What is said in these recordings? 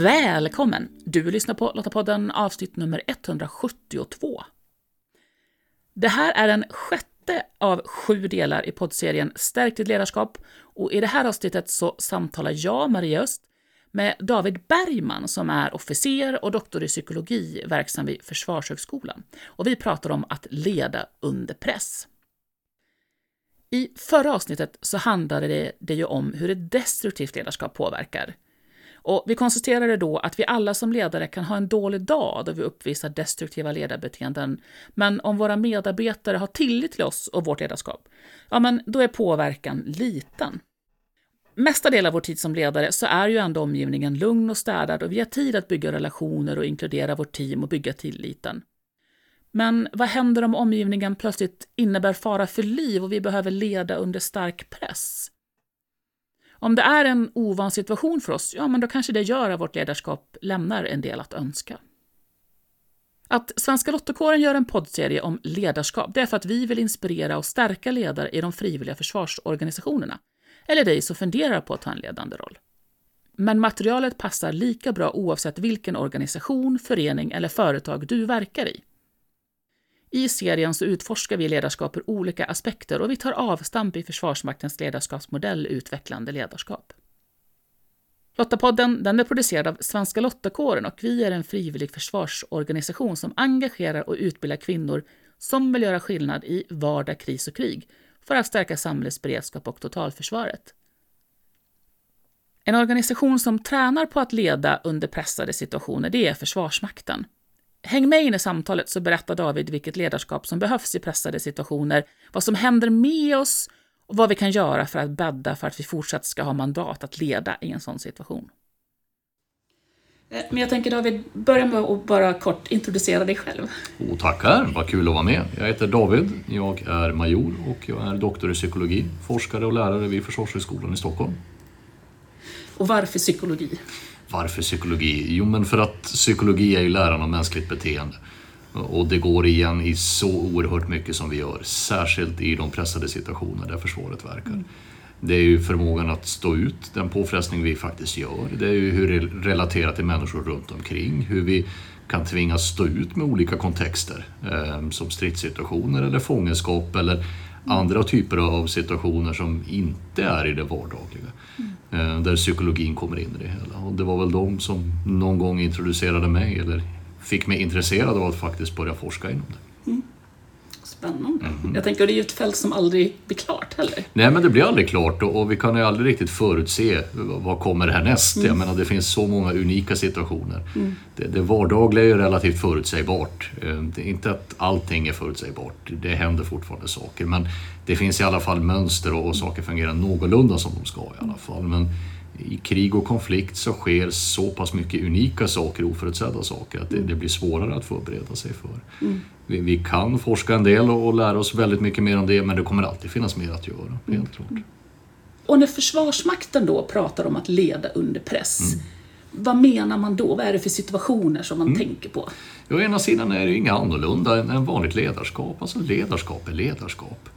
Välkommen! Du lyssnar på Lottapodden avsnitt nummer 172. Det här är den sjätte av sju delar i poddserien Stärk ditt ledarskap och i det här avsnittet så samtalar jag, Maria Öst, med David Bergman som är officer och doktor i psykologi verksam vid Försvarshögskolan. Och vi pratar om att leda under press. I förra avsnittet så handlade det, det ju om hur ett destruktivt ledarskap påverkar. Och vi konstaterade då att vi alla som ledare kan ha en dålig dag då vi uppvisar destruktiva ledarbeteenden. Men om våra medarbetare har tillit till oss och vårt ledarskap, ja men då är påverkan liten. Mesta del av vår tid som ledare så är ju ändå omgivningen lugn och städad och vi har tid att bygga relationer och inkludera vårt team och bygga tilliten. Men vad händer om omgivningen plötsligt innebär fara för liv och vi behöver leda under stark press? Om det är en ovan situation för oss, ja men då kanske det gör att vårt ledarskap lämnar en del att önska. Att Svenska Lottakåren gör en poddserie om ledarskap, det är för att vi vill inspirera och stärka ledare i de frivilliga försvarsorganisationerna, eller dig som funderar på att ta en ledande roll. Men materialet passar lika bra oavsett vilken organisation, förening eller företag du verkar i. I serien så utforskar vi ledarskap ur olika aspekter och vi tar avstamp i Försvarsmaktens ledarskapsmodell Utvecklande ledarskap. Lottapodden den är producerad av Svenska Lottakåren och vi är en frivillig försvarsorganisation som engagerar och utbildar kvinnor som vill göra skillnad i vardag, kris och krig för att stärka samhällets beredskap och totalförsvaret. En organisation som tränar på att leda under pressade situationer det är Försvarsmakten. Häng med in i samtalet så berättar David vilket ledarskap som behövs i pressade situationer, vad som händer med oss och vad vi kan göra för att bädda för att vi fortsatt ska ha mandat att leda i en sån situation. Men jag tänker David, börja med att bara kort introducera dig själv. Oh, tackar, vad kul att vara med. Jag heter David, jag är major och jag är doktor i psykologi, forskare och lärare vid Försvarshögskolan i Stockholm. Och varför psykologi? Varför psykologi? Jo, men för att psykologi är ju läran om mänskligt beteende. Och det går igen i så oerhört mycket som vi gör, särskilt i de pressade situationer där försvaret verkar. Mm. Det är ju förmågan att stå ut den påfrestning vi faktiskt gör. Det är ju hur det relaterar till människor runt omkring, hur vi kan tvingas stå ut med olika kontexter eh, som stridssituationer eller fångenskap eller andra typer av situationer som inte är i det vardagliga. Mm. Eh, där psykologin kommer in i det hela. Och det var väl de som någon gång introducerade mig eller fick mig intresserad av att faktiskt börja forska inom det. Mm. Spännande. Mm. Jag tänker, det är ju ett fält som aldrig blir klart heller. Nej, men det blir aldrig klart och, och vi kan ju aldrig riktigt förutse vad kommer härnäst. Mm. Jag menar, det finns så många unika situationer. Mm. Det, det vardagliga är ju relativt förutsägbart. Eh, det är inte att allting är förutsägbart. Det händer fortfarande saker, men det finns i alla fall mönster och, och saker fungerar någorlunda som de ska i alla fall. Men i krig och konflikt så sker så pass mycket unika saker, oförutsedda saker, att det, det blir svårare att förbereda sig för. Mm. Vi, vi, kan forska en del och, och, lära oss väldigt mycket mer om det, men det kommer alltid finnas mer att göra, helt mm. klart. Och när Försvarsmakten då pratar om att leda under press, mm. vad menar man då? Vad är det för situationer som man mm. tänker på? Ja, å ena sidan är det ju inga annorlunda än vanligt ledarskap. Alltså ledarskap är ledarskap.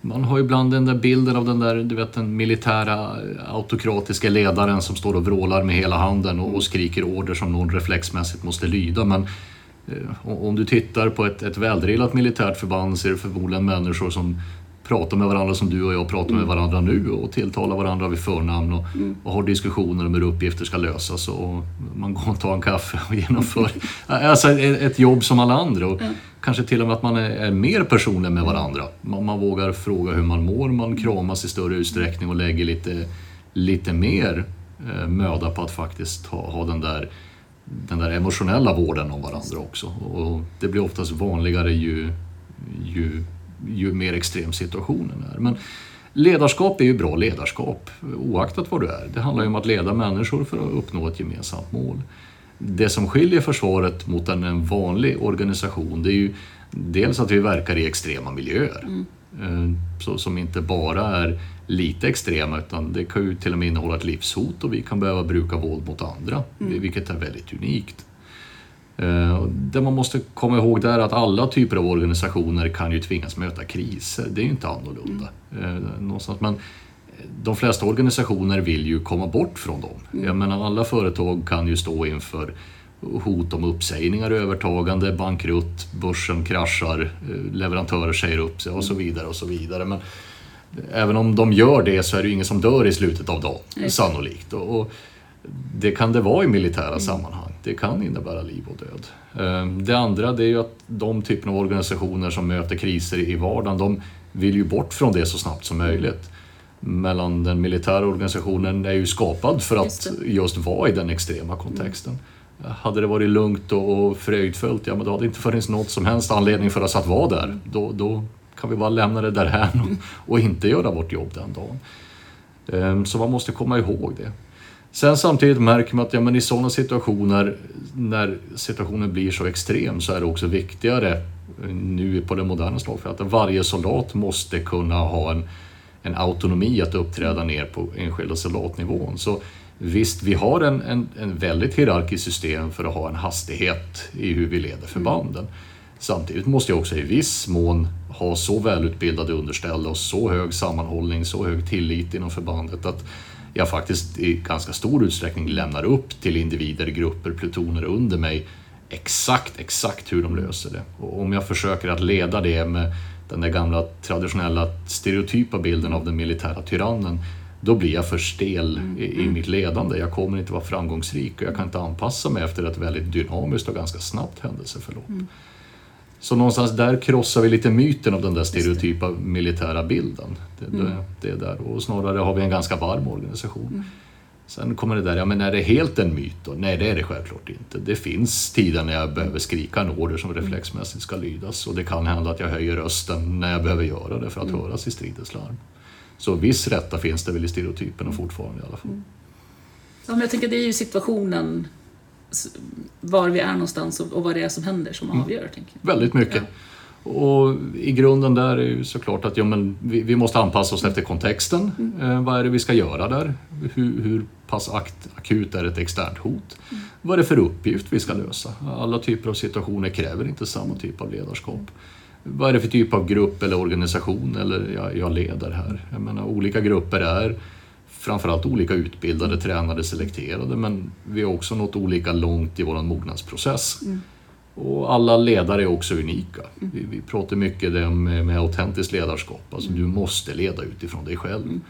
Man har ibland den där bilden av den där, du vet den militära eh, autokratiska ledaren som står och vrålar med hela handen och, och skriker order som någon reflexmässigt måste lyda. Men eh, om du tittar på ett, ett väldrillat militärt förband så är det förmodligen människor som pratar med varandra som du och jag pratar med mm. varandra nu och tilltalar varandra vid förnamn och, mm. och har diskussioner om hur uppgifter ska lösas och man går och tar en kaffe och genomför alltså ett, jobb som alla andra. Och mm. Kanske till och med att man är, är mer personer med varandra. Man, man, vågar fråga hur man mår, man kramas i större utsträckning och lägger lite, lite mer eh, möda på att faktiskt ha, ha den där den där emotionella vården om varandra också. Och det blir oftast vanligare ju, ju ju mer extrem situationen är. Men ledarskap är ju bra ledarskap oaktat vad du är. Det handlar ju om att leda människor för att uppnå ett gemensamt mål. Det som skiljer försvaret mot en vanlig organisation det är ju dels att vi verkar i extrema miljöer. Mm. Eh, så, som inte bara är lite extrema utan det kan ju till och med innehålla ett livshot och vi kan behöva bruka våld mot andra, mm. vilket är väldigt unikt. Eh, det man måste komma ihåg där är att alla typer av organisationer kan ju tvingas möta kriser. Det är ju inte annorlunda. Mm. Någonstans. Men de flesta organisationer vill ju komma bort från dem. Mm. Jag menar, alla företag kan ju stå inför hot om uppsägningar, övertagande, bankrutt, börsen kraschar, eh, leverantörer säger upp sig och så vidare. och så vidare. Men även om de gör det så är det ju ingen som dör i slutet av dagen, sannolikt. Och det kan det vara i militära Mm. sammanhang. Det kan innebära liv och död. Eh, Det andra det är ju att de typen av organisationer som möter kriser i vardagen, de vill ju bort från det så snabbt som möjligt. Mellan den militära organisationen är ju skapad för att Just vara i den extrema kontexten. Hade det varit lugnt och och fröjdfullt, ja men då hade det inte funnits något som helst anledning för oss att vara där. Då, då kan vi bara lämna det därhän och, och inte göra vårt jobb den dagen. Ehm, Så man måste komma ihåg det. Sen samtidigt märker man att ja, men i sådana situationer, när situationen blir så extrem, så är det också viktigare nu på det moderna slagfältet att varje soldat måste kunna ha en, en autonomi att uppträda ner på enskilda soldatnivån. Så visst, vi har en, en, en väldigt hierarkiskt system för att ha en hastighet i hur vi leder förbanden. Samtidigt måste jag också i viss mån ha så välutbildade underställda och så hög sammanhållning, så hög tillit inom förbandet att jag faktiskt i ganska stor utsträckning lämnar upp till individer, grupper, plutoner under mig exakt, exakt hur de löser det. Och om jag försöker att leda det med den där gamla traditionella stereotypa bilden av den militära tyrannen, då blir jag för stel i, i mitt ledande. Jag kommer inte vara framgångsrik och jag kan inte anpassa mig efter ett väldigt dynamiskt och ganska snabbt händelseförlopp. Så någonstans där krossar vi lite myten av den där stereotypa militära bilden. Det, det, det är där. Och snarare har vi en ganska varm organisation. Sen kommer det där, ja men är det helt en myt då? Nej, det är det självklart inte. Det finns tider när jag behöver skrika en order som reflexmässigt ska lydas och det kan hända att jag höjer rösten när jag behöver göra det för att höras i stridens larm. Så viss rätta finns det väl i stereotyperna fortfarande i alla fall. Ja, men jag tänker det är ju situationen, var vi är någonstans och, och vad det är som händer som Mm. avgör. Tänker jag. Väldigt mycket. Och i grunden där är ju såklart att ja, men vi, vi måste anpassa oss efter kontexten. Eh, vad är det vi ska göra där? Hur, hur pass akt, akut är ett externt hot? Vad är det för uppgift vi ska lösa? Alla typer av situationer kräver inte samma typ av ledarskap. Vad är det för typ av grupp eller organisation eller jag, jag leder här? Jag menar, olika grupper är framförallt olika utbildade, tränade, selekterade men vi har också nått olika långt i vår mognadsprocess. Och alla ledare är också unika. Vi, vi pratar mycket det med, med autentiskt ledarskap. Alltså du måste leda utifrån dig själv.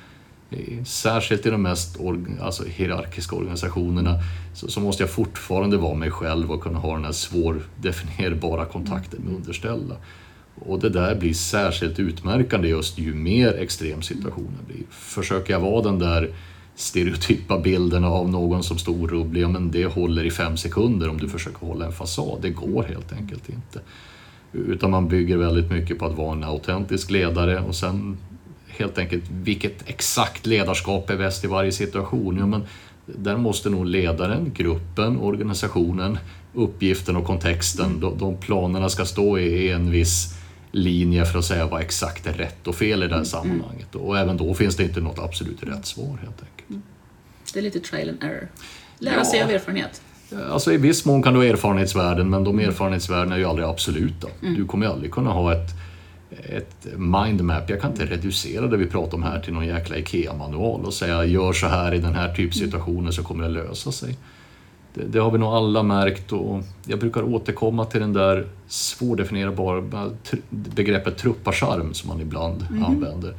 Eh, Särskilt i de mest org, alltså hierarkiska organisationerna så, så måste jag fortfarande vara mig själv och kunna ha den här svårdefinierbara kontakten med underställda. Och det där blir särskilt utmärkande just ju mer extrem situationen blir. Försöker jag vara den där stereotypa bilden av någon som står orolig, ja men det håller i fem sekunder om du försöker hålla en fasad. Det går helt enkelt inte. Utan man bygger väldigt mycket på att vara en autentisk ledare och sen helt enkelt vilket exakt ledarskap är bäst i varje situation. Ja, men där måste nog ledaren, gruppen, organisationen, uppgiften och kontexten, de, de planerna ska stå i en viss linje för att säga vad exakt är rätt och fel i det här sammanhanget. Och även då finns det inte något absolut rätt svar helt enkelt. Det är lite trial and error. Lära Ja. sig av erfarenhet. Alltså i viss mån kan du ha erfarenhetsvärden, men de erfarenhetsvärdena är ju aldrig absoluta. Du kommer aldrig kunna ha ett, ett mindmap. Jag kan inte reducera det vi pratar om här till någon jäkla IKEA-manual och säga gör så här i den här typsituationen så kommer det lösa sig. Det, det har vi nog alla märkt och jag brukar återkomma till den där svårdefinierbara begreppet trupparcharm som man ibland använder.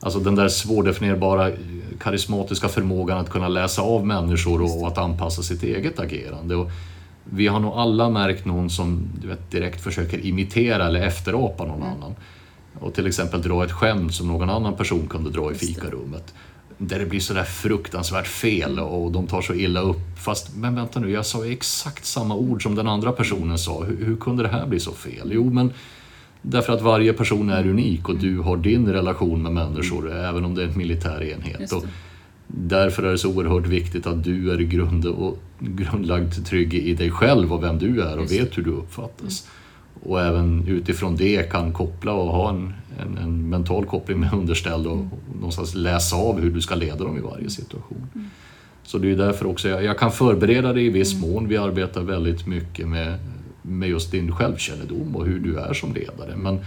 Alltså den där svårdefinierbara eh, karismatiska förmågan att kunna läsa av människor och att anpassa sitt eget agerande. Och vi har nog alla märkt någon som vet, direkt försöker imitera eller efterapa någon annan. Och till exempel dra ett skämt som någon annan person kunde dra i fikarummet. Där det blir sådär fruktansvärt fel och de tar så illa upp. Fast, men vänta nu, jag sa ju exakt samma ord som den andra personen sa. Hur, hur kunde det här bli så fel? Jo, men Därför att varje person är unik och du har din relation med människor, även om det är en militär enhet. Och därför är det så oerhört viktigt att du är grund och, grundlagd trygg i dig själv och vem du är och vet hur du uppfattas. Och även utifrån det kan koppla och ha en, en, en mental koppling med underställd och, och någonstans läsa av hur du ska leda dem i varje situation. Så det är därför också jag, jag kan förbereda dig i viss mån. Vi arbetar väldigt mycket med, med just din självkännedom och hur du är som ledare. Men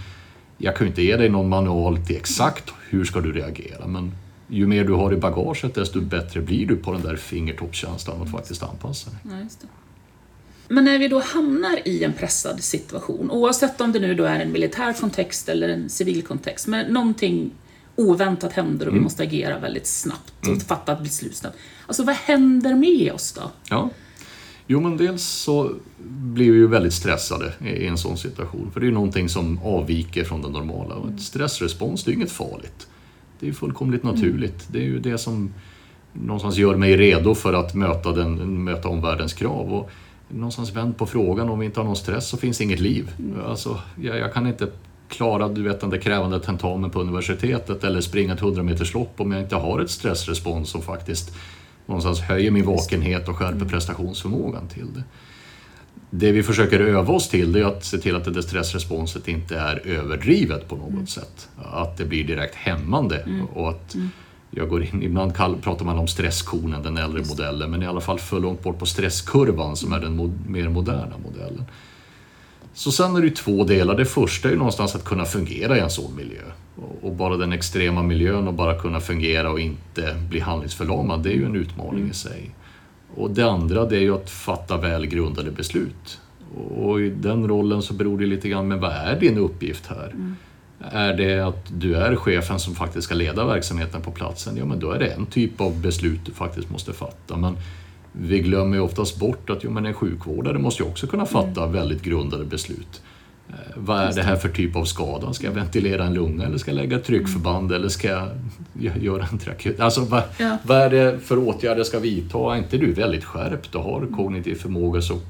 jag kan ju inte ge dig någon manual till exakt hur ska du reagera. Men ju mer du har i bagaget desto bättre blir du på den där fingertoppskänslan att faktiskt anpassa dig. Ja. Men när vi då hamnar i en pressad situation, oavsett om det nu då är en militär kontext eller en civil kontext, men någonting oväntat händer och vi måste agera väldigt snabbt och fatta ett beslut snabbt. Alltså vad händer med oss då? Ja. Jo, men dels så blir vi ju väldigt stressade i en sån situation. För det är ju någonting som avviker från det normala. Och ett stressrespons, det är ju inget farligt. Det är ju fullkomligt naturligt. Det är ju det som någonstans gör mig redo för att möta, den, möta omvärldens krav. Och någonstans vänd på frågan, om vi inte har någon stress så finns inget liv. Alltså, jag, jag kan inte klara du vet, den där krävande tentamen på universitetet eller springa ett 100 meters lopp om jag inte har ett stressrespons som faktiskt någonstans höjer min vakenhet och skärper prestationsförmågan till det. Det vi försöker öva oss till det är att se till att det där stressresponset inte är överdrivet på något sätt. Att det blir direkt hämmande och att jag går in, ibland pratar man om stresskonen, den äldre modellen, men i alla fall för långt bort på stresskurvan som är den mo, mer moderna modellen. Så sen är det ju två delar. Det första är ju någonstans att kunna fungera i en sån miljö. Och- bara den extrema miljön och bara kunna fungera och inte bli handlingsförlamad, det är ju en utmaning i sig. Och det andra det är ju att fatta väl grundade beslut. Och i den rollen så beror det lite grann, men vad är din uppgift här? Är det att du är chefen som faktiskt ska leda verksamheten på platsen, ja men då är det en typ av beslut du faktiskt måste fatta. Men vi glömmer ju oftast bort att jo, men en sjukvårdare måste ju också kunna fatta väldigt grundade beslut. Eh, vad är det här för typ av skada? Ska jag ventilera en lunga eller ska jag lägga ett tryckförband eller ska jag gö- göra en trakeot? Alltså vad, Ja. vad är det för åtgärder jag ska vidta? Är inte du väldigt skärpt och har kognitiv förmåga så,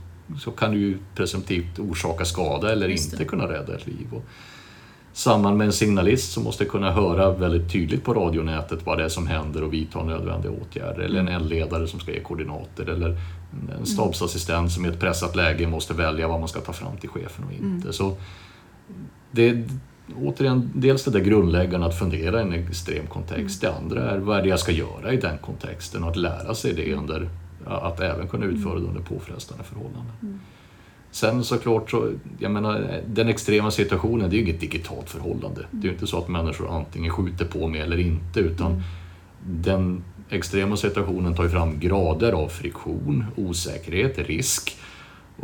så kan du presumtivt orsaka skada eller inte kunna rädda ett liv. Och samman med en signalist som måste kunna höra väldigt tydligt på radionätet vad det är som händer och vidta nödvändiga åtgärder. Eller en eldledare som ska ge koordinater. Eller en stabsassistent som i ett pressat läge måste välja vad man ska ta fram till chefen och inte. Så det är återigen dels det där grundläggande att fundera i en extrem kontext. Det andra är vad är det jag ska göra i den kontexten och att lära sig det under att även kunna utföra det under påfrestande förhållanden. Sen såklart, så, jag menar, den extrema situationen det är ju inget digitalt förhållande. Det är ju inte så att människor antingen skjuter på mig eller inte utan den extrema situationen tar ju fram grader av friktion, osäkerhet, risk.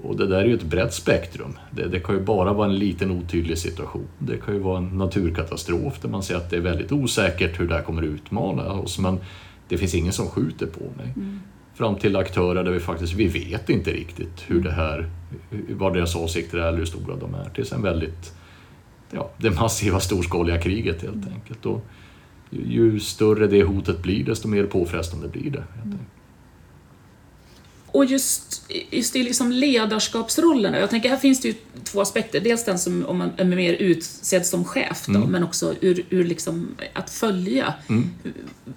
Och det där är ju ett brett spektrum. Det, det kan ju bara vara en liten otydlig situation. Det kan ju vara en naturkatastrof där man ser att det är väldigt osäkert hur det här kommer att utmana oss men det finns ingen som skjuter på mig. Fram till aktörer där vi faktiskt, vi vet inte riktigt hur det här, vad deras åsikter är eller hur stora de är. Tills en väldigt, ja, det massiva storskaliga kriget helt enkelt. Och ju, större det hotet blir desto mer påfrestande blir det. Enkelt. Och just, just i liksom ledarskapsrollerna, jag tänker här finns det ju två aspekter. Dels den som om man är mer utsedd som chef då, men också ur, ur liksom att följa. Hur,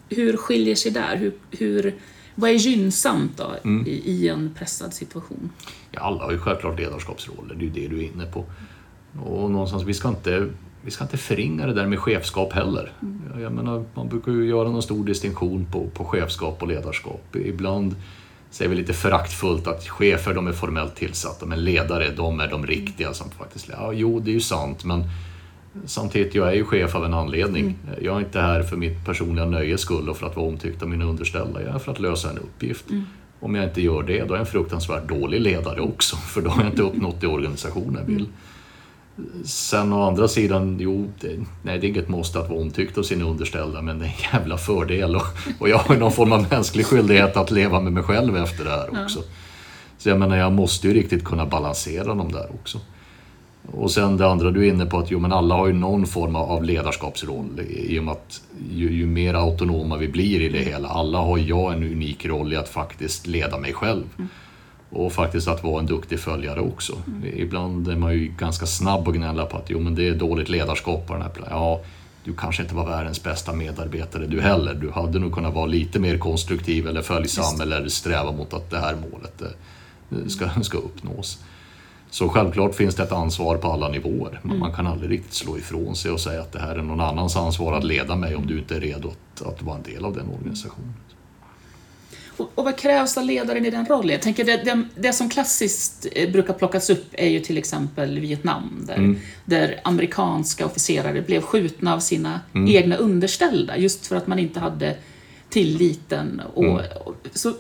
hur skiljer sig där? Hur, hur, vad är gynnsamt då i, i en pressad situation? Ja, alla har ju självklart ledarskapsroller, det är ju det du är inne på. Och någonstans, vi ska inte, vi ska inte förringa det där med chefskap heller. Jag- Jag menar, man brukar ju göra någon stor distinktion på, på chefskap och ledarskap. Ibland säger vi lite föraktfullt att chefer de är formellt tillsatta, men ledare de är de riktiga som faktiskt... Ja, jo, det är ju sant, men samtidigt, jag är ju chef av en anledning. Jag är inte här för mitt personliga nöjes skull och för att vara omtyckt av mina underställda. Jag är här för att lösa en uppgift. Om jag inte gör det, då är jag en fruktansvärt dålig ledare också, för då har jag inte uppnått det organisationen vill. Sen å andra sidan, jo, det, nej, det är inget måste att vara omtyckt av sina underställda, men det är en jävla fördel och, och jag har någon form av mänsklig skyldighet att leva med mig själv efter det här också. Så jag menar, jag måste ju riktigt kunna balansera dem där också. Och sen det andra du är inne på, att jo, men alla har ju någon form av ledarskapsroll i och med att ju, ju mer autonoma vi blir i det hela, alla har jag en unik roll i att faktiskt leda mig själv. Och faktiskt att vara en duktig följare också. Ibland är man ju ganska snabb att gnälla på att jo, men det är dåligt ledarskap på den här platsen. Ja, du kanske inte var världens bästa medarbetare du heller. Du hade nog kunnat vara lite mer konstruktiv eller följsam eller sträva mot att det här målet eh, ska, ska uppnås. Så självklart finns det ett ansvar på alla nivåer. Men man kan aldrig riktigt slå ifrån sig och säga att det här är någon annans ansvar att leda mig om du inte är redo att, att vara en del av den organisationen. Och, och vad krävs av ledaren i den rollen? Jag tänker det, det, det, som klassiskt eh, brukar plockas upp är ju till exempel Vietnam, där, mm. där amerikanska officerare blev skjutna av sina mm. egna underställda, just för att man inte hade tilliten. Och, mm. och så,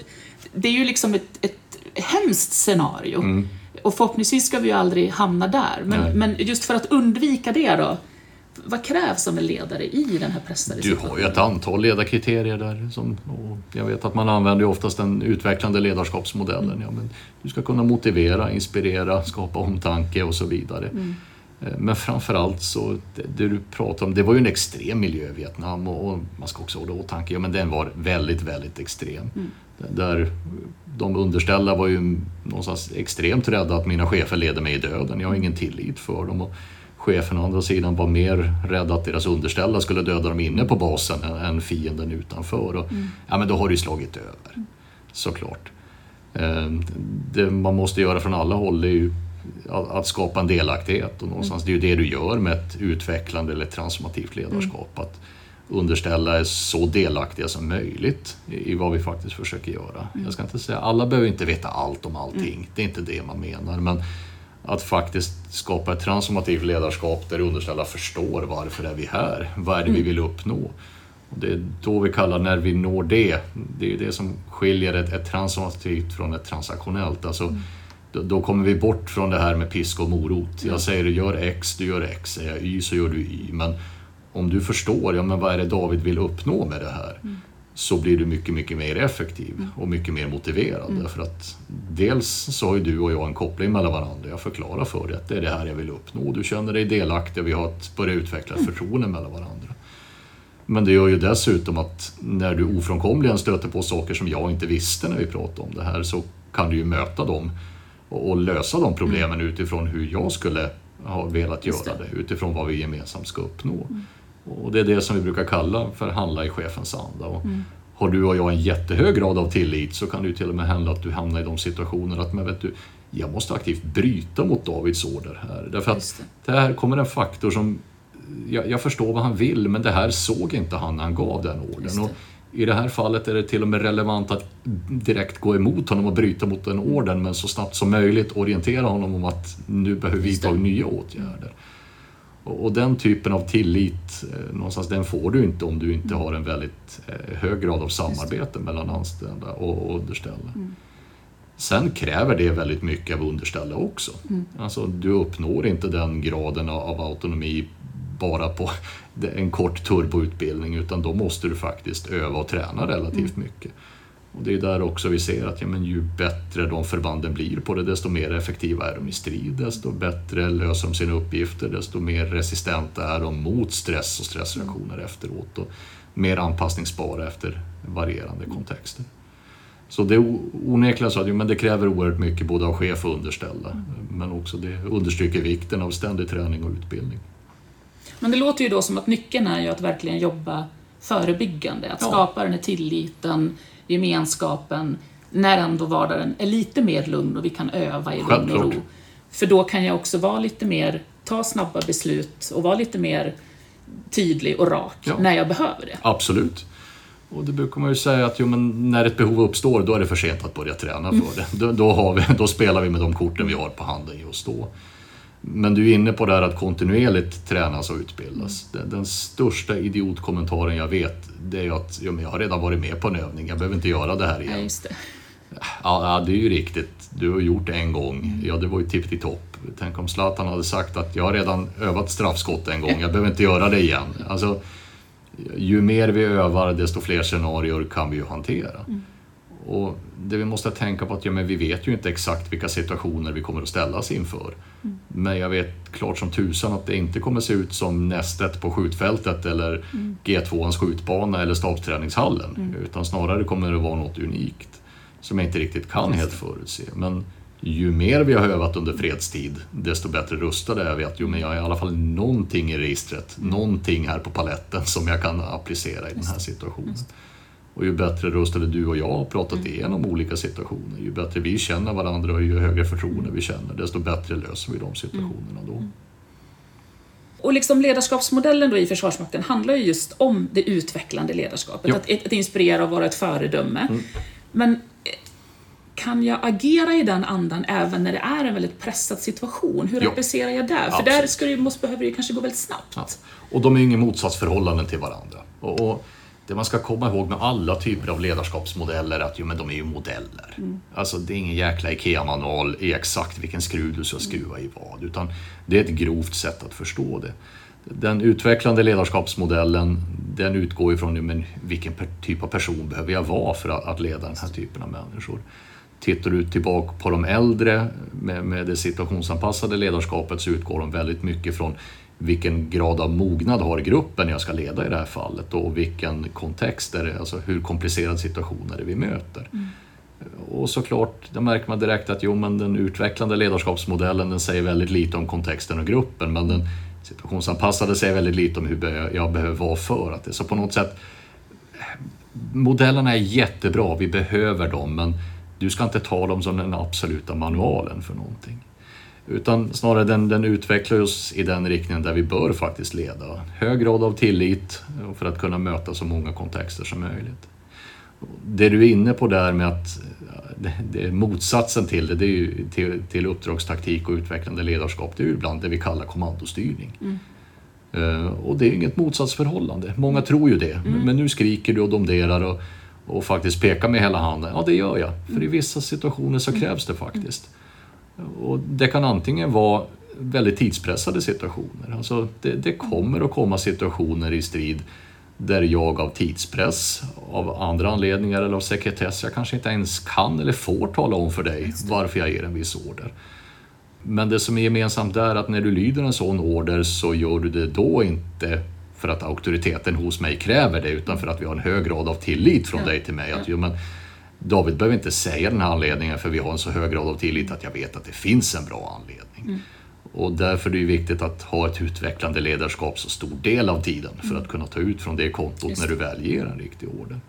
det är ju liksom ett, ett hemskt scenario. Och förhoppningsvis ska vi ju aldrig hamna där. Men, men just för att undvika det då, vad krävs som en ledare i den här pressade Du har ju ett antal ledarkriterier där. Som, jag vet att man använder oftast den utvecklande ledarskapsmodellen. Mm. Ja, men du ska kunna motivera, inspirera, skapa omtanke och så vidare. Mm. Eh, men framförallt så, det, du pratar om, det var ju en extrem miljö i Vietnam och, och man ska också hålla åtanke, ja men den var väldigt, väldigt extrem. Mm. Där de underställda var ju någonstans extremt rädda att mina chefer leder mig i döden. Jag har ingen tillit för dem. Och chefen å andra sidan var mer rädd att deras underställda skulle döda dem inne på basen än fienden utanför. Och, mm. Ja, men då har det ju slagit över, mm. såklart. Ehm, det man måste göra från alla håll är ju att skapa en delaktighet och någonstans mm. det är ju det du gör med ett utvecklande eller transformativt ledarskap. Mm. Att underställa är så delaktiga som möjligt i vad vi faktiskt försöker göra. Mm. Jag ska inte säga, alla behöver inte veta allt om allting, mm. det är inte det man menar. Men att faktiskt skapa ett transformativt ledarskap där underställda förstår varför är vi här? Vad är det vi mm. vill uppnå? Och det är då vi kallar, när vi når det, det är det som skiljer ett, ett transformativt från ett transaktionellt. Alltså, mm. då, då, kommer vi bort från det här med pisk och morot. Jag säger gör X, du gör X. Säger jag Y så gör du Y. Men om du förstår, ja men vad är det David vill uppnå med det här? Mm. Så blir du mycket, mycket mer effektiv mm. och mycket mer motiverad. Mm. Därför att dels så har ju du och jag en koppling mellan varandra. Jag förklarar för dig att det är det här jag vill uppnå. Du känner dig delaktig och vi har ett, börjat utveckla ett mm. förtroende mellan varandra. Men det gör ju dessutom att när du ofrånkomligen stöter på saker som jag inte visste när vi pratade om det här så kan du ju möta dem och, och lösa de problemen mm. utifrån hur jag skulle ha velat göra det. det, utifrån vad vi gemensamt ska uppnå. Mm. Och det är det som vi brukar kalla för handla i chefens anda. Och mm. Har du och jag en jättehög grad av tillit så kan det ju till och med hända att du hamnar i de situationerna att men vet du, jag måste aktivt bryta mot Davids order här. Därför att det. det här kommer en faktor som jag, jag, förstår vad han vill men det här såg inte han när han gav den ordern. Och I det här fallet är det till och med relevant att direkt gå emot honom och bryta mot den ordern men så snabbt som möjligt orientera honom om att nu behöver vi vidta nya åtgärder. Och, den typen av tillit, eh, någonstans, den får du inte om du inte har en väldigt eh, hög grad av samarbete mellan anställda och underställda. Mm. Sen kräver det väldigt mycket av underställda också. Mm. Alltså, du uppnår inte den graden av autonomi bara på en kort turboutbildning utan då måste du faktiskt öva och träna relativt mm. mycket. Och det är där också vi ser att ja, men ju bättre de förbanden blir på det, desto mer effektiva är de i strid, desto bättre löser de sina uppgifter, desto mer resistenta är de mot stress och stressreaktioner efteråt och mer anpassningsbara efter varierande kontexter. Så det är onekligen så att men det kräver oerhört mycket både av chef och underställda, men också det understryker vikten av ständig träning och utbildning. Men det låter ju då som att nyckeln är ju att verkligen jobba förebyggande, att ja. skapa den här tilliten, gemenskapen, när ändå vardagen är lite mer lugn och vi kan öva i lugn och ro. För då kan jag också vara lite mer, ta snabba beslut och vara lite mer tydlig och rak ja. när jag behöver det. Absolut. Och det brukar man ju säga att jo, men när ett behov uppstår, då är det för sent att börja träna för det. Då, då, har vi, då spelar vi med de korten vi har på handen just då. Men du är inne på det här att kontinuerligt tränas och utbildas. Mm. Den, den, största idiotkommentaren jag vet, det är att ja, jag har redan varit med på en övning, jag behöver inte göra det här igen. Ja, just det. Ja, det är ju riktigt. Du har gjort det en gång. Mm. Ja, det var ju tipptopp. Tänk om Zlatan hade sagt att jag har redan övat straffskott en gång, jag behöver inte göra det igen. Alltså, ju mer vi övar, desto fler scenarier kan vi ju hantera. Mm. Och det vi måste tänka på att ja, men vi vet ju inte exakt vilka situationer vi kommer att ställas inför. Mm. Men jag vet klart som tusan att det inte kommer se ut som nästet på skjutfältet eller mm. G2ans skjutbana eller stabsträningshallen. Mm. Utan snarare kommer det vara något unikt som jag inte riktigt kan helt förutse. Men ju mer vi har övat under fredstid, desto bättre rustade är vi att jo, men jag har i alla fall någonting i registret, mm. någonting här på paletten som jag kan applicera i den här situationen. Och ju bättre rustade du och jag har pratat mm. igenom olika situationer, ju bättre vi känner varandra och ju högre förtroende vi känner, desto bättre löser vi de situationerna då. Mm. Och liksom ledarskapsmodellen då i Försvarsmakten handlar ju just om det utvecklande ledarskapet. Att, att, inspirera och vara ett föredöme. Mm. Men eh, kan jag agera i den andan även när det är en väldigt pressad situation? Hur Ja. applicerar jag där? För Absolut. där ska det, måste, behöver det kanske gå väldigt snabbt. Ja. Och de är ju ingen motsatsförhållanden till varandra. Och, och det man ska komma ihåg med alla typer av ledarskapsmodeller är att jo, men de är ju modeller. Alltså det är ingen jäkla IKEA-manual i exakt vilken skruv du ska skruva i vad, utan det är ett grovt sätt att förstå det. Den utvecklande ledarskapsmodellen, den utgår ifrån men vilken typ av person behöver jag vara för att, att leda den här typen av människor. Tittar du tillbaka på de äldre med, med det situationsanpassade ledarskapet så utgår de väldigt mycket från vilken grad av mognad har gruppen jag ska leda i det här fallet och vilken kontext är det, alltså hur komplicerad situation är det vi möter. Och såklart, där märker man direkt att jo, men den utvecklande ledarskapsmodellen den säger väldigt lite om kontexten och gruppen men den situationsanpassade säger väldigt lite om hur jag behöver vara för att det. Så på något sätt, modellerna är jättebra, vi behöver dem men du ska inte ta dem som den absoluta manualen för någonting. Utan snarare den, den utvecklar oss i den riktningen där vi bör faktiskt leda. Hög grad av tillit för att kunna möta så många kontexter som möjligt. Det du är inne på där med att det, motsatsen till det, det är ju till, till uppdragstaktik och utvecklande ledarskap, det är ju ibland det vi kallar kommandostyrning. Eh, och det är inget motsatsförhållande. Många tror ju det. Men nu skriker du och domderar och, och faktiskt pekar med hela handen. Ja, det gör jag. För i vissa situationer så krävs det faktiskt. Och det kan antingen vara väldigt tidspressade situationer. Alltså det, det kommer att komma situationer i strid där jag av tidspress, av andra anledningar eller av sekretess, jag kanske inte ens kan eller får tala om för dig varför jag ger en viss order. Men det som är gemensamt där är att när du lyder en sån order så gör du det då inte för att auktoriteten hos mig kräver det utan för att vi har en hög grad av tillit från dig till mig. Att, jo, men David behöver inte säga den här anledningen för vi har en så hög grad av tillit att jag vet att det finns en bra anledning. Och därför är det viktigt att ha ett utvecklande ledarskap så stor del av tiden för att kunna ta ut från det kontot Just när du väl ger en riktig order.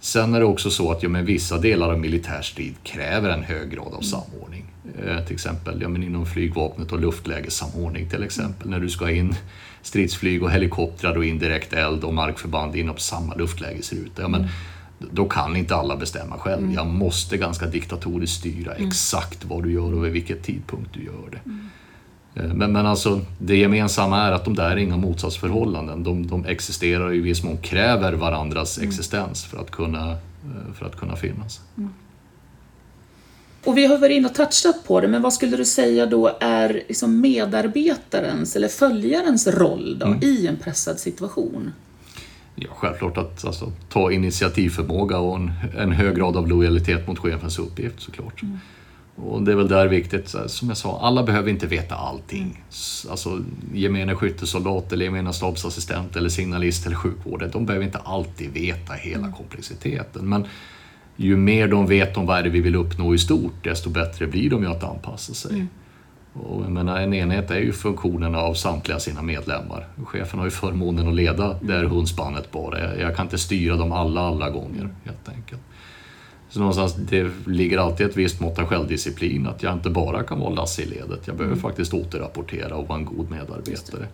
Sen är det också så att ja, men vissa delar av militär strid kräver en hög grad av samordning. Eh, till exempel ja, men inom flygvapnet och luftlägessamordning till exempel. När du ska in stridsflyg och helikoptrar och indirekt eld och markförband inom samma luftlägesruta. Ja, men då kan inte alla bestämma själv. Jag måste ganska diktatoriskt styra exakt vad du gör och vid vilket tidpunkt du gör det. Eh, Men, men alltså, det gemensamma är att de där är inga motsatsförhållanden. De, de existerar i viss mån kräver varandras existens för att kunna, eh, för att kunna finnas. Och vi har varit inne och touchat på det, men vad skulle du säga då är liksom medarbetarens eller följarens roll då Mm. i en pressad situation? Ja, självklart att alltså, ta initiativförmåga och en, en hög grad av lojalitet mot chefens uppgift såklart. Och det är väl där viktigt, som jag sa, alla behöver inte veta allting. S- Alltså gemene skyttesoldat eller gemene stabsassistent eller signalist eller sjukvårdare, de behöver inte alltid veta hela komplexiteten. Men ju mer de vet om vad är det vi vill uppnå i stort, desto bättre blir de ju att anpassa sig. Och jag menar, en enhet är ju funktionen av samtliga sina medlemmar. Chefen har ju förmånen att leda det här hundspannet bara. Jag, kan inte styra dem alla, alla gånger helt enkelt. Så någonstans, det ligger alltid ett visst mått av självdisciplin. Att jag inte bara kan vara Lasse i ledet. Jag behöver faktiskt återrapportera och vara en god medarbetare.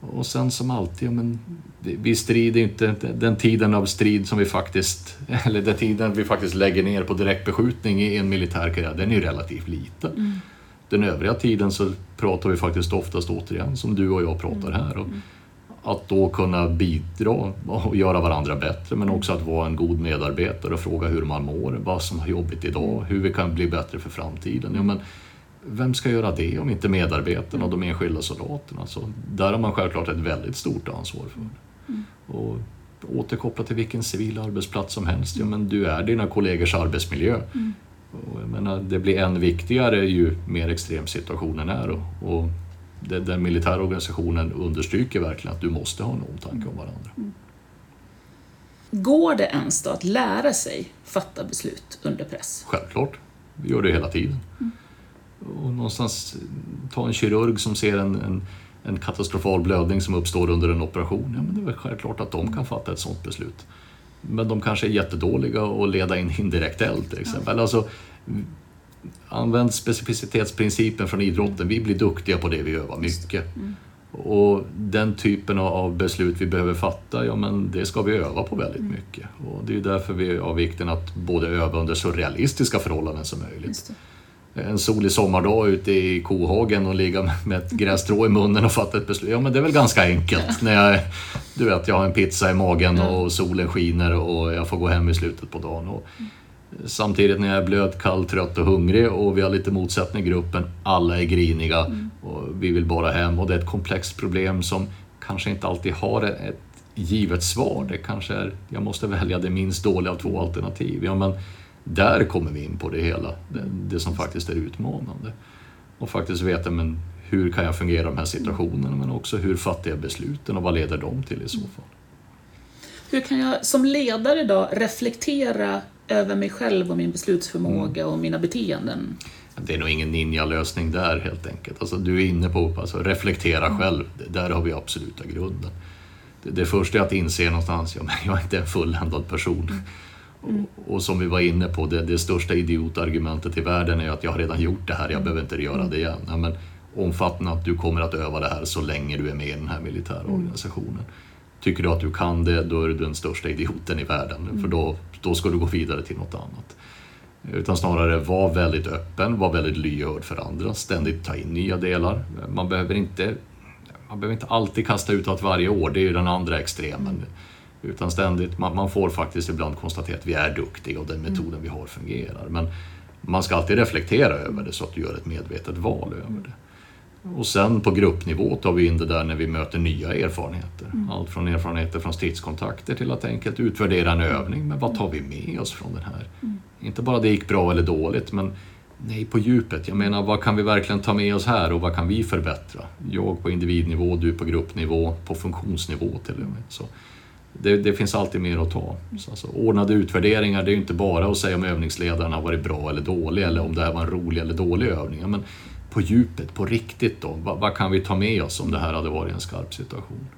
Och sen som alltid, ja, men vi strider inte, den tiden av strid som vi faktiskt, eller den tiden vi faktiskt lägger ner på direktbeskjutning i en militär karriär, den är ju relativt liten. Den övriga tiden så pratar vi faktiskt oftast återigen som du och jag pratar här. Och att då kunna bidra och göra varandra bättre men också att vara en god medarbetare och fråga hur man mår, vad som har jobbigt idag, hur vi kan bli bättre för framtiden. Ja, men vem ska göra det om inte medarbetarna och de enskilda soldaterna? Så där har man självklart ett väldigt stort ansvar för. Och återkoppla till vilken civil arbetsplats som helst, ja, men du är dina kollegors arbetsmiljö. Och jag menar, det blir än viktigare ju mer extrem situationen är. Och, och det, den militära organisationen understryker verkligen att du måste ha en omtanke om varandra. Går det ens då att lära sig fatta beslut under press? Självklart, vi gör det hela tiden. Och någonstans, ta en kirurg som ser en, en, en katastrofal blödning som uppstår under en operation. Ja, men det är väl självklart att de kan fatta ett sådant beslut. Men de kanske är jättedåliga att leda in indirekt eld till exempel. Alltså, använd specificitetsprincipen från idrotten. Vi blir duktiga på det vi övar mycket. Och den typen av beslut vi behöver fatta, ja men det ska vi öva på väldigt mycket. Och det är därför vi har vikten att både öva under så realistiska förhållanden som möjligt. En solig sommardag ute i kohagen och ligga med ett grässtrå i munnen och fatta ett beslut. Ja men det är väl ganska enkelt. När jag, du vet, jag har en pizza i magen och solen skiner och jag får gå hem i slutet på dagen. Och Samtidigt när jag är blöt, kall, trött och hungrig och vi har lite motsättning i gruppen. Alla är griniga mm. och vi vill bara hem och det är ett komplext problem som kanske inte alltid har ett givet svar. Det kanske är, jag måste välja det minst dåliga av två alternativ. Ja, men där kommer vi in på det hela, det, det som faktiskt är utmanande. Och faktiskt veta men hur kan jag fungera i de här situationerna men också hur fattar jag besluten och vad leder de till i så fall. Hur kan jag som ledare då reflektera över mig själv och min beslutsförmåga och mina beteenden? Det är nog ingen ninja-lösning där helt enkelt. Alltså, du är inne på alltså, reflektera mm. själv, där har vi absoluta grunden. Det, det första är att inse någonstans, ja, men jag är inte en fulländad person. Mm. Mm. Och, som vi var inne på, det, det största idiotargumentet i världen är att jag har redan gjort det här, jag mm. behöver inte göra det igen. Ja, men, omfattande att du kommer att öva det här så länge du är med i den här militära mm. organisationen. Tycker du att du kan det, då är du den största idioten i världen. Mm. För då, då ska du gå vidare till något annat. Utan snarare var väldigt öppen, var väldigt lyhörd för andra, ständigt ta in nya delar. Man behöver inte, man behöver inte alltid kasta ut allt varje år, det är ju den andra extremen. Mm. Utan ständigt, man, man, får faktiskt ibland konstatera att vi är duktiga och den mm. metoden mm. vi har fungerar. Men man ska alltid reflektera över det så att du gör ett medvetet val över det. Och sen på gruppnivå tar vi in det där när vi möter nya erfarenheter. Mm. Allt från erfarenheter från stridskontakter till att enkelt utvärdera en övning. Men vad tar vi med oss från den här? Mm. Inte bara det gick bra eller dåligt, men nej, på djupet. Jag menar, vad kan vi verkligen ta med oss här och vad kan vi förbättra? Jag på individnivå, du på gruppnivå, på funktionsnivå till och med. Så det, det finns alltid mer att ta. Så alltså, ordnade utvärderingar, det är ju inte bara att säga om övningsledaren har varit bra eller dålig eller om det här var en rolig eller dålig övning. Men på djupet, på riktigt då? Vad, vad, kan vi ta med oss om det här hade varit en skarp situation?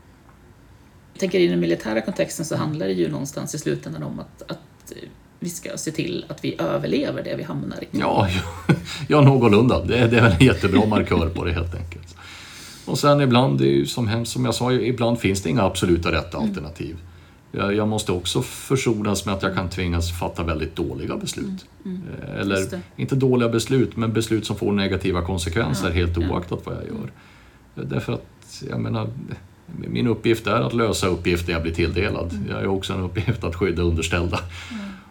Jag tänker i den militära kontexten så handlar det ju någonstans i slutändan om att, att vi ska se till att vi överlever det vi hamnar i. Ja, ja, ja någorlunda. Det, det är väl en jättebra markör på det helt enkelt. Och sen ibland, det är ju som, som jag sa, ibland finns det inga absoluta rätta mm. alternativ. Jag, jag, måste också försonas med att jag kan tvingas fatta väldigt dåliga beslut. Mm, mm, eh, Eller, inte dåliga beslut, men beslut som får negativa konsekvenser ja, helt oaktat vad jag gör. Därför att, jag menar, min uppgift är att lösa uppgifter jag blir tilldelad. Mm. Jag har också en uppgift att skydda underställda.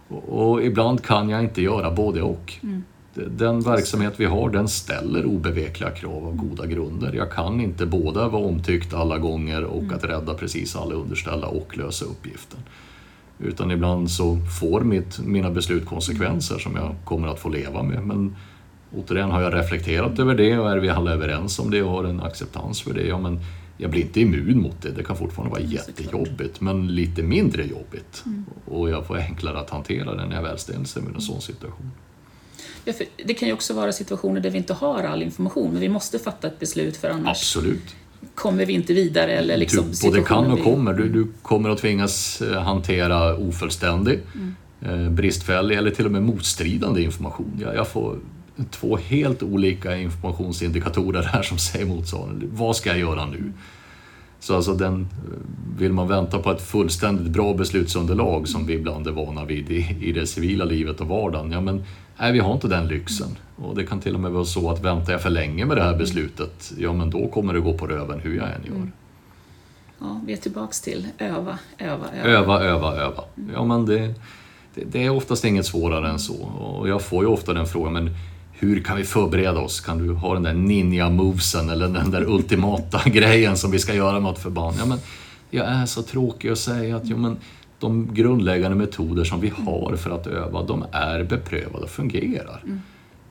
Och, och, ibland kan jag inte göra både och. Mm den verksamhet vi har den ställer obevekliga krav av goda grunder. Jag kan inte både vara omtyckt alla gånger och mm. att rädda precis alla underställda och lösa uppgiften. Utan ibland så får mitt, mina beslut konsekvenser som jag kommer att få leva med. Men återigen, har jag reflekterat över det och är vi alla överens om det och har en acceptans för det, ja men jag blir inte immun mot det. Det kan fortfarande vara jättejobbigt, men lite mindre jobbigt. Mm. Och jag får enklare att hantera det när jag väl ställs med en sån situation. Det kan ju också vara situationer där vi inte har all information, men vi måste fatta ett beslut för annars Absolut. kommer vi inte vidare. Eller liksom du, både kan och vi... kommer. Du, du, kommer att tvingas eh, hantera ofullständig, mm. Eh, bristfällig eller till och med motstridande information. Jag, jag får två helt olika informationsindikatorer här som säger motsvarande. Vad ska jag göra nu? Så alltså den, vill man vänta på ett fullständigt bra beslutsunderlag som vi ibland är vana vid i, i det civila livet och vardagen, ja men nej, vi har inte den lyxen. Och det kan till och med vara så att väntar jag för länge med det här beslutet, ja men då kommer det gå på röven hur jag än gör. Ja, vi är tillbaks till öva, öva, öva. Öva, öva, öva. Ja men det, det, det är oftast inget svårare än så. Och jag får ju ofta den frågan, men hur kan vi förbereda oss? Kan du ha den där ninja-movesen eller den där ultimata grejen som vi ska göra med ett förband? Ja, men jag är så tråkig att säga att ja, men de grundläggande metoder som vi har för att öva, de är beprövade och fungerar. Mm.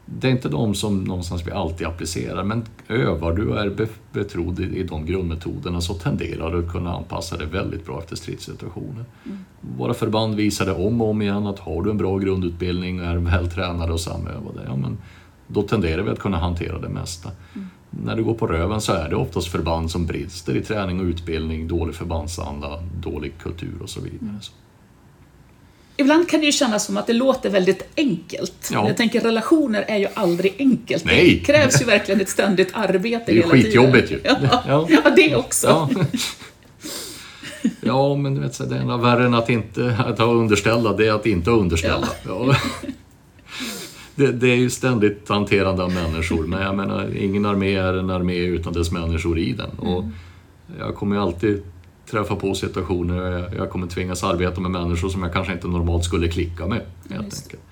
Det är inte de som någonstans vi alltid applicerar, men övar du och är betrodd i de grundmetoderna så tenderar du att kunna anpassa dig väldigt bra efter stridssituationer. Mm. Våra förband visar det om och om igen att har du en bra grundutbildning och är vältränade och samövade, ja, men då tenderar vi att kunna hantera det mesta. Mm. När du går på röven så är det oftast förband som brister i träning och utbildning, dålig förbandsanda, dålig kultur och så vidare. Mm. Ibland kan det ju kännas som att det låter väldigt enkelt. Ja. Jag tänker relationer är ju aldrig enkelt. Nej. Det krävs ju verkligen ett ständigt arbete Det är ju hela tiden. skitjobbigt ju. Ja, Ja. ja. det också. Ja. ja, men du vet, det enda värre än att inte att ha underställda, det är att inte ha underställda. Ja. Det, det är ju ständigt hanterande av människor, men jag menar, ingen armé är en armé utan dess människor i den. Och jag kommer ju alltid träffa på situationer jag, jag kommer tvingas arbeta med människor som jag kanske inte normalt skulle klicka med. Helt just enkelt.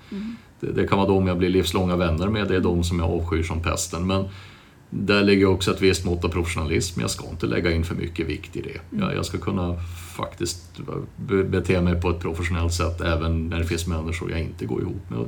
Det, det kan vara de jag blir livslånga vänner med, det är de som jag avskyr som pesten. Men där ligger också ett visst mått av professionalism. Jag ska inte lägga in för mycket vikt i det. Jag, jag ska kunna faktiskt be- bete mig på ett professionellt sätt även när det finns människor jag inte går ihop med.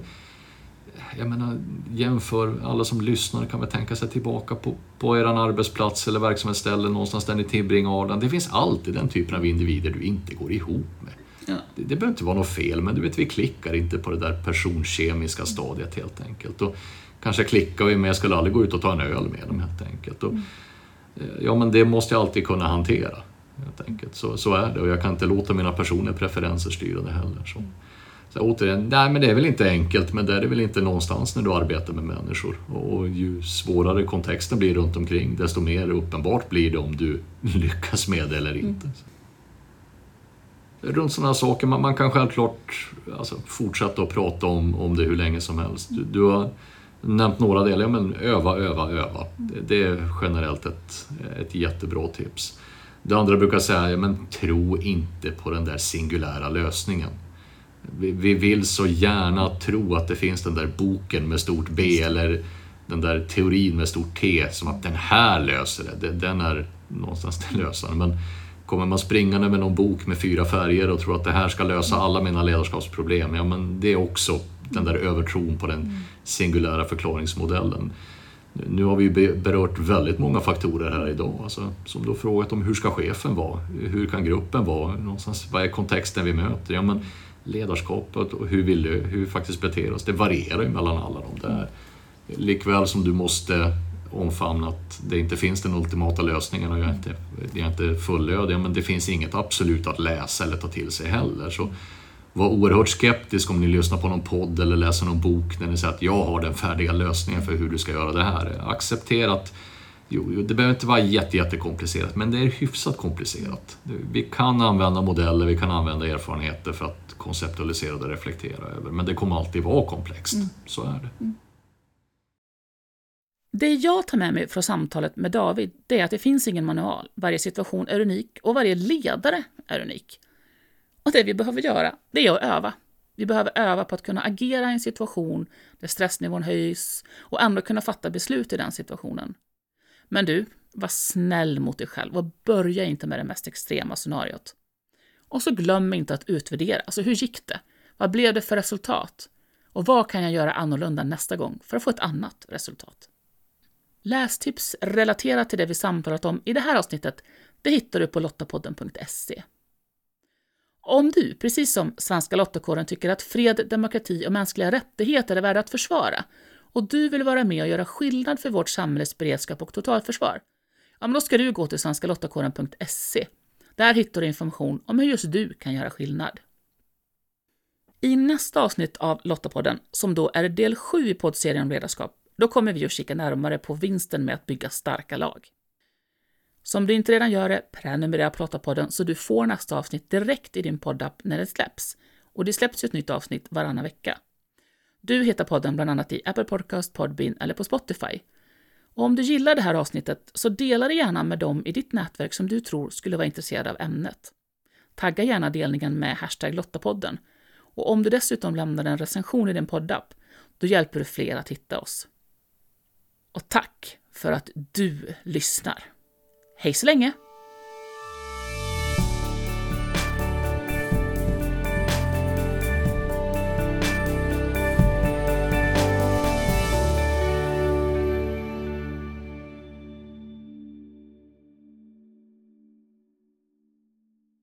Jag menar, jämför, alla som lyssnar kan väl tänka sig tillbaka på, på er arbetsplats eller verksamhetsställe någonstans där ni tillbringar Arlanda. Det finns alltid den typen av individer du inte går ihop med. Ja. Det, det behöver inte vara något fel, men du vet, vi klickar inte på det där personkemiska stadiet helt enkelt. Och kanske klickar vi, men jag skulle aldrig gå ut och ta en öl med dem helt enkelt. Och, eh, ja, men det måste jag alltid kunna hantera. Helt enkelt. Så, så är det och jag kan inte låta mina personliga preferenser styra det heller. Så. Så återigen, nej men det är väl inte enkelt, men det är det väl inte någonstans när du arbetar med människor. Och ju svårare kontexten blir runt omkring, desto mer uppenbart blir det om du lyckas med det eller inte. Runt sådana saker, man, man kan självklart alltså, fortsätta att prata om, om det hur länge som helst. Du, du har nämnt några delar, ja, men öva, öva, öva. Det, det är generellt ett, ett jättebra tips. Det andra brukar säga, ja, men tro inte på den där singulära lösningen. Vi, vi vill så gärna tro att det finns den där boken med stort B eller den där teorin med stort T som att den här löser det. Den är någonstans den lösaren. Men kommer man springande med någon bok med fyra färger och tror att det här ska lösa alla mina ledarskapsproblem, ja men det är också den där övertron på den singulära förklaringsmodellen. Nu har vi berört väldigt många faktorer här idag. Alltså, som har frågat om hur ska chefen vara? Hur kan gruppen vara? Någonstans, vad är kontexten vi möter? Ja, men ledarskapet och hur vi, hur vi faktiskt beter oss, det varierar ju mellan alla de där. Likväl som du måste omfamna att det inte finns den ultimata lösningen och jag är inte, jag är inte fullödig, men det finns inget absolut att läsa eller ta till sig heller. Så var oerhört skeptisk om ni lyssnar på någon podd eller läser någon bok där ni säger att jag har den färdiga lösningen för hur du ska göra det här. Acceptera att jo, det behöver inte vara jätte, jättekomplicerat, men det är hyfsat komplicerat. Vi kan använda modeller, vi kan använda erfarenheter för att konceptualisera och reflektera över, men det kommer alltid vara komplext. Så är det. Det jag tar med mig från samtalet med David det är att det finns ingen manual. Varje situation är unik och varje ledare är unik. Och det vi behöver göra, det är att öva. Vi behöver öva på att kunna agera i en situation där stressnivån höjs och ändå kunna fatta beslut i den situationen. Men du, var snäll mot dig själv och börja inte med det mest extrema scenariot. Och så glöm inte att utvärdera. Alltså, hur gick det? Vad blev det för resultat? Och vad kan jag göra annorlunda nästa gång för att få ett annat resultat? Lästips relaterat till det vi samtalat om i det här avsnittet det hittar du på lottapodden.se. Om du, precis som Svenska Lottakåren, tycker att fred, demokrati och mänskliga rättigheter är värda att försvara och du vill vara med och göra skillnad för vårt samhälles beredskap och totalförsvar, ja, men då ska du gå till svenskalottakåren.se. Där hittar du information om hur just du kan göra skillnad. I nästa avsnitt av Lottapodden, som då är del 7 i poddserien om ledarskap, då kommer vi att kika närmare på vinsten med att bygga starka lag. Så om du inte redan gör det, prenumerera på Lottapodden så du får nästa avsnitt direkt i din poddapp när det släpps. Och det släpps ju ett nytt avsnitt varannan vecka. Du hittar podden bland annat i Apple Podcast, Podbean eller på Spotify. Och om du gillar det här avsnittet så dela det gärna med dem i ditt nätverk som du tror skulle vara intresserade av ämnet. Tagga gärna delningen med hashtag Lottapodden. Och om du dessutom lämnar en recension i din poddapp, då hjälper du fler att hitta oss. Och tack för att du lyssnar. Hej så länge!